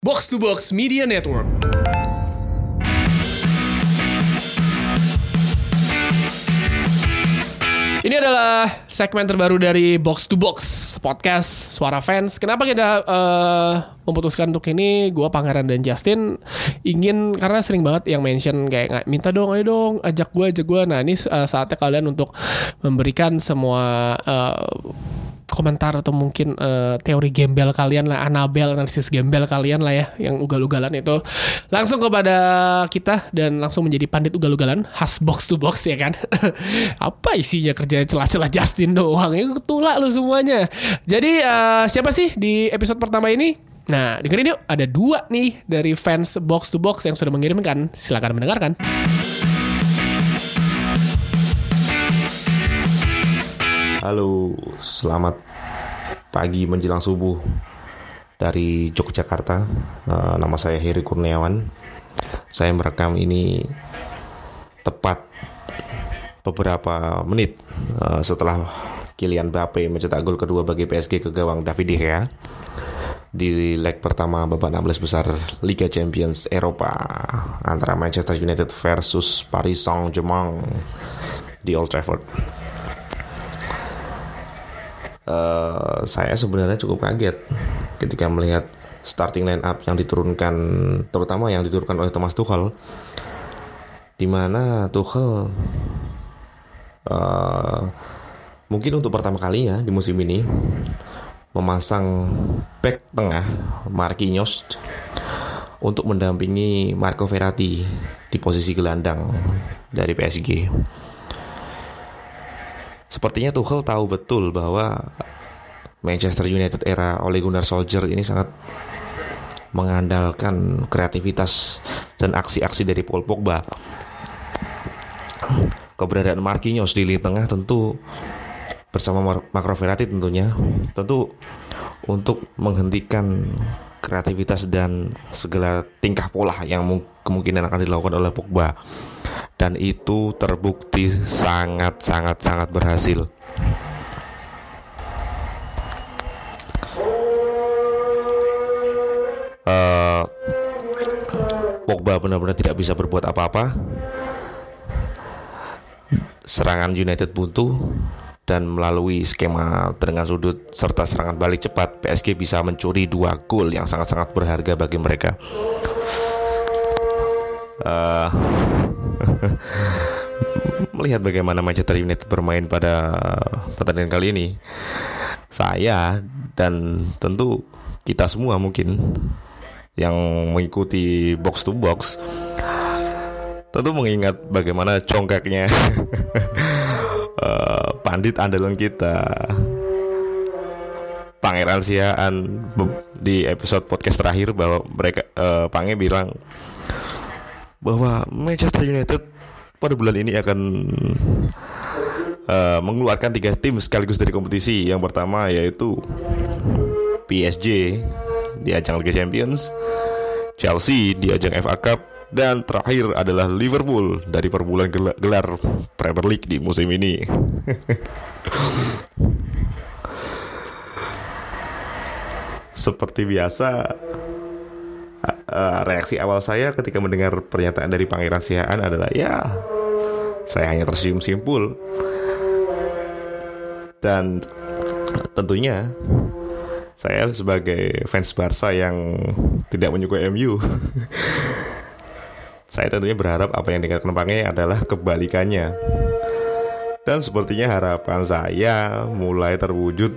Box to Box Media Network. Ini adalah segmen terbaru dari Box to Box podcast Suara Fans. Kenapa kita eh, memutuskan untuk ini? Gua Pangeran dan Justin ingin karena sering banget yang mention kayak "Nggak, minta dong, ayo dong, ajak gue, ajak gue. Nah ini eh, saatnya kalian untuk memberikan semua eh, komentar atau mungkin eh, teori gembel kalian lah, Anabel analisis gembel kalian lah ya, yang ugal-ugalan itu langsung kepada kita dan langsung menjadi pandit ugal-ugalan khas box to box ya kan. Apa isinya kerja celah-celah Justin doang? Ya ketulak lu semuanya. Jadi eh, siapa sih di episode pertama ini? Nah, dengerin yuk, ada dua nih dari fans box to box yang sudah mengirimkan. Silakan mendengarkan. Halo, selamat pagi menjelang subuh dari Yogyakarta. Eh, nama saya Heri Kurniawan. Saya merekam ini tepat beberapa menit eh, setelah Kylian Mbappe mencetak gol kedua bagi PSG ke gawang David De Gea di leg pertama babak 16 besar Liga Champions Eropa antara Manchester United versus Paris Saint-Germain di Old Trafford. Eh, saya sebenarnya cukup kaget ketika melihat starting line up yang diturunkan terutama yang diturunkan oleh Thomas Tuchel di mana Tuchel eh, mungkin untuk pertama kalinya di musim ini memasang back tengah Marquinhos untuk mendampingi Marco Verratti di posisi gelandang dari PSG. Sepertinya Tuchel tahu betul bahwa Manchester United era Ole Gunnar Solskjaer ini sangat mengandalkan kreativitas dan aksi-aksi dari Paul Pogba. Keberadaan Marquinhos di lini tengah tentu bersama Mar- Marco Verratti tentunya tentu untuk menghentikan kreativitas dan segala tingkah pola yang mu- kemungkinan akan dilakukan oleh Pogba dan itu terbukti sangat sangat sangat berhasil. Eh, Pogba benar-benar tidak bisa berbuat apa-apa. Serangan United buntu dan melalui skema dengan sudut serta serangan balik cepat, PSG bisa mencuri dua gol yang sangat-sangat berharga bagi mereka. Eh, melihat bagaimana Manchester United bermain pada pertandingan kali ini, saya dan tentu kita semua mungkin yang mengikuti box to box tentu mengingat bagaimana congkaknya eh, pandit andalan kita Pangeran Siaan di episode podcast terakhir bahwa mereka eh, Pange bilang bahwa Manchester United pada bulan ini akan eh, mengeluarkan tiga tim sekaligus dari kompetisi. Yang pertama yaitu PSG di ajang Liga Champions, Chelsea di ajang FA Cup, dan terakhir adalah Liverpool dari perbulan gel- gelar Premier League di musim ini. Seperti biasa, eh, reaksi awal saya ketika mendengar pernyataan dari Pangeran Sihaan adalah ya saya hanya tersenyum simpul. Dan tentunya saya sebagai fans Barca yang tidak menyukai MU saya tentunya berharap apa yang dikatakan Pange adalah kebalikannya. Dan sepertinya harapan saya mulai terwujud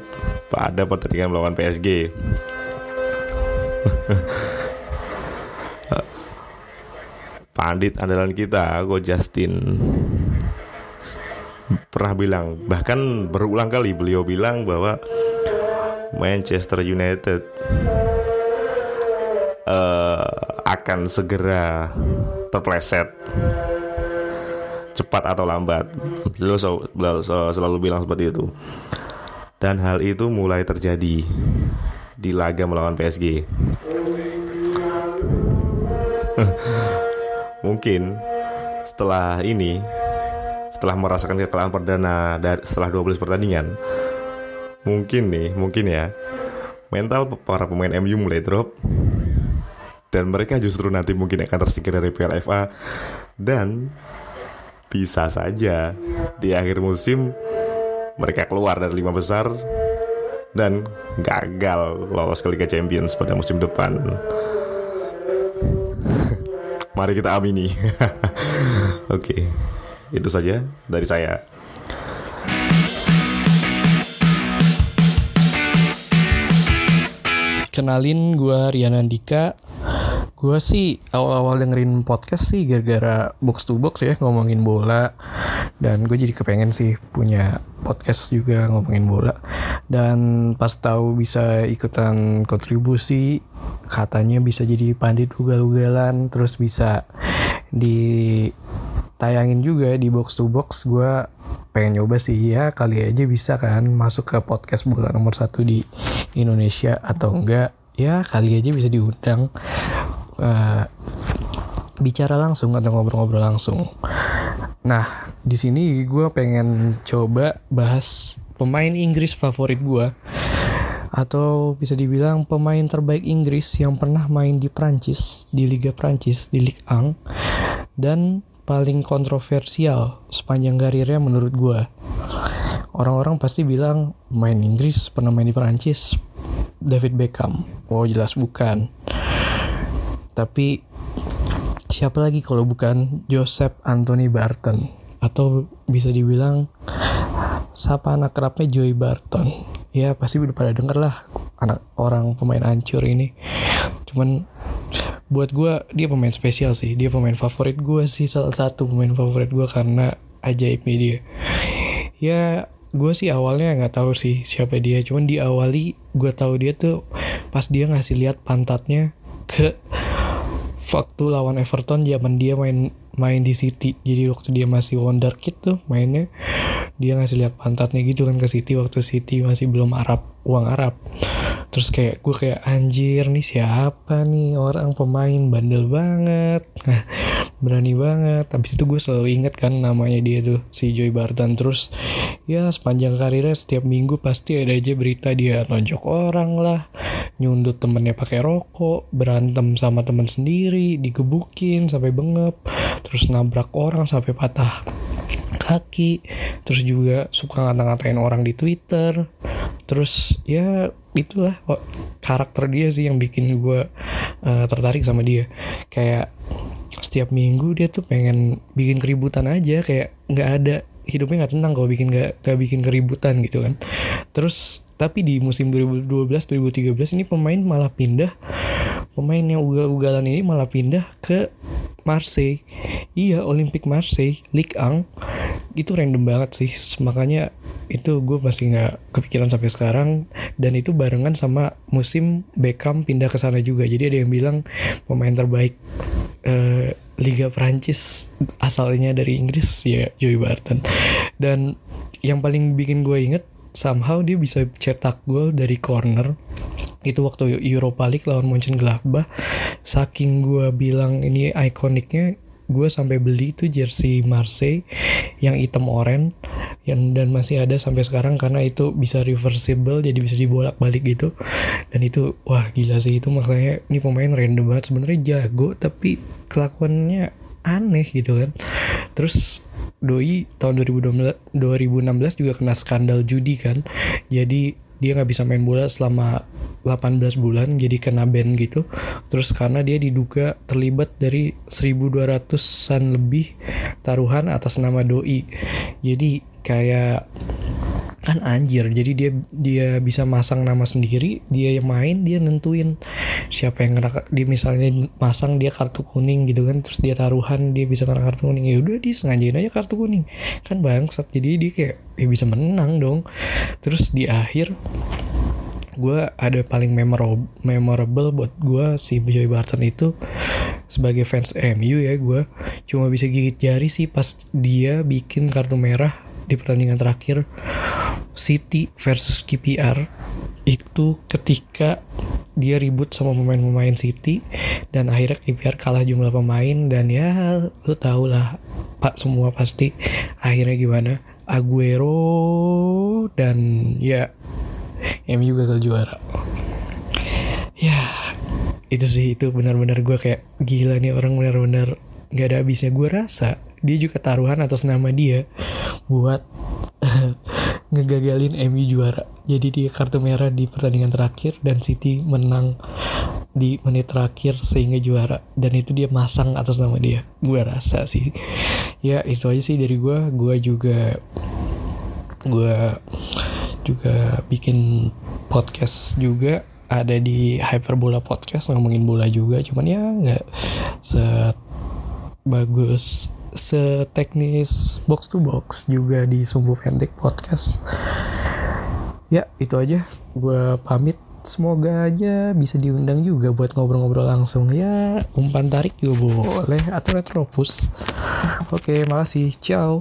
pada pertandingan melawan PSG Pandit andalan kita, Go Justin pernah bilang, bahkan berulang kali beliau bilang bahwa Manchester United eh, akan segera terpleset cepat atau lambat. Beliau, sel- beliau sel- selalu bilang seperti itu. Dan hal itu mulai terjadi di laga melawan PSG. Mungkin setelah ini setelah merasakan kekalahan perdana dari setelah 12 pertandingan mungkin nih mungkin ya mental para pemain MU mulai drop dan mereka justru nanti mungkin akan tersingkir dari Piala FA dan bisa saja di akhir musim mereka keluar dari lima besar dan gagal lolos ke Liga Champions pada musim depan. Mari kita amini. Oke, itu saja dari saya. Kenalin gue Rian Andika Gue sih awal-awal dengerin podcast sih gara-gara box to box ya ngomongin bola. Dan gue jadi kepengen sih punya podcast juga ngomongin bola. Dan pas tahu bisa ikutan kontribusi Katanya bisa jadi pandit ugal-ugalan Terus bisa ditayangin juga di box to box. Gue pengen nyoba sih ya kali aja bisa kan masuk ke podcast bola nomor satu di Indonesia atau enggak. Ya kali aja bisa diundang uh, bicara langsung atau ngobrol-ngobrol langsung. Nah di sini gue pengen coba bahas pemain Inggris favorit gue atau bisa dibilang pemain terbaik Inggris yang pernah main di Prancis di Liga Prancis di Ligue 1 dan paling kontroversial sepanjang karirnya menurut gue. Orang-orang pasti bilang main Inggris pernah main di Perancis. David Beckham. Oh jelas bukan. Tapi siapa lagi kalau bukan Joseph Anthony Barton atau bisa dibilang siapa anak kerapnya Joey Barton. Ya pasti udah pada denger lah anak orang pemain ancur ini. Cuman buat gue dia pemain spesial sih dia pemain favorit gue sih salah satu pemain favorit gue karena ajaibnya dia ya gue sih awalnya nggak tahu sih siapa dia cuman diawali gue tahu dia tuh pas dia ngasih lihat pantatnya ke waktu lawan Everton zaman dia main main di City. Jadi waktu dia masih wonder kid tuh mainnya dia ngasih lihat pantatnya gitu kan ke City waktu City masih belum Arab uang Arab. Terus kayak gue kayak anjir nih siapa nih orang pemain bandel banget berani banget. Habis itu gue selalu inget kan namanya dia tuh si Joy Barton. Terus ya sepanjang karirnya setiap minggu pasti ada aja berita dia nonjok orang lah nyundut temennya pakai rokok berantem sama temen sendiri digebukin sampai bengep terus nabrak orang sampai patah kaki terus juga suka ngata-ngatain orang di Twitter. Terus ya itulah karakter dia sih yang bikin gue uh, tertarik sama dia. Kayak setiap minggu dia tuh pengen bikin keributan aja kayak nggak ada hidupnya nggak tenang kalau bikin nggak nggak bikin keributan gitu kan. Terus tapi di musim 2012 2013 ini pemain malah pindah pemain yang ugal-ugalan ini malah pindah ke Marseille. Iya Olympic Marseille Ligue 1 itu random banget sih makanya itu gue masih nggak kepikiran sampai sekarang. Dan itu barengan sama musim Beckham pindah ke sana juga. Jadi ada yang bilang pemain terbaik uh, Liga Prancis asalnya dari Inggris ya Joey Barton. Dan yang paling bikin gue inget somehow dia bisa cetak gol dari corner. Itu waktu Europa League lawan Mönchengladbach. Saking gue bilang ini ikoniknya gue sampai beli tuh jersey Marseille yang hitam oranye yang dan masih ada sampai sekarang karena itu bisa reversible jadi bisa dibolak balik gitu. Dan itu wah gila sih. Itu makanya ini pemain random banget. Sebenarnya jago tapi kelakuannya aneh gitu kan. Terus Doi tahun 2016, 2016 juga kena skandal judi kan. Jadi dia nggak bisa main bola selama 18 bulan jadi kena ban gitu. Terus karena dia diduga terlibat dari 1200an lebih taruhan atas nama doi. Jadi kayak kan anjir jadi dia dia bisa masang nama sendiri dia yang main dia nentuin siapa yang ngerak dia misalnya masang dia kartu kuning gitu kan terus dia taruhan dia bisa kena kartu kuning. Ya udah dia sengajain aja kartu kuning. Kan bangsat jadi dia kayak ya bisa menang dong. Terus di akhir gue ada paling memorable, memorable buat gue si Joey Barton itu sebagai fans MU ya gue cuma bisa gigit jari sih pas dia bikin kartu merah di pertandingan terakhir City versus KPR itu ketika dia ribut sama pemain-pemain City dan akhirnya KPR kalah jumlah pemain dan ya lu tau lah pak semua pasti akhirnya gimana? Aguero dan ya MU gagal juara. Ya itu sih itu benar-benar gue kayak gila nih orang benar-benar nggak ada habisnya. Gue rasa dia juga taruhan atas nama dia buat ngegagalin MU juara. Jadi dia kartu merah di pertandingan terakhir dan City menang di menit terakhir sehingga juara. Dan itu dia masang atas nama dia. Gue rasa sih. Ya itu aja sih dari gue gue juga gue juga bikin podcast juga. Ada di Hyperbola Podcast ngomongin bola juga. Cuman ya nggak se bagus seteknis box to box juga di Sumbu Pendek Podcast. Ya itu aja. Gue pamit. Semoga aja bisa diundang juga buat ngobrol-ngobrol langsung. Ya umpan tarik juga boleh. Atau retropus. Oke makasih. Ciao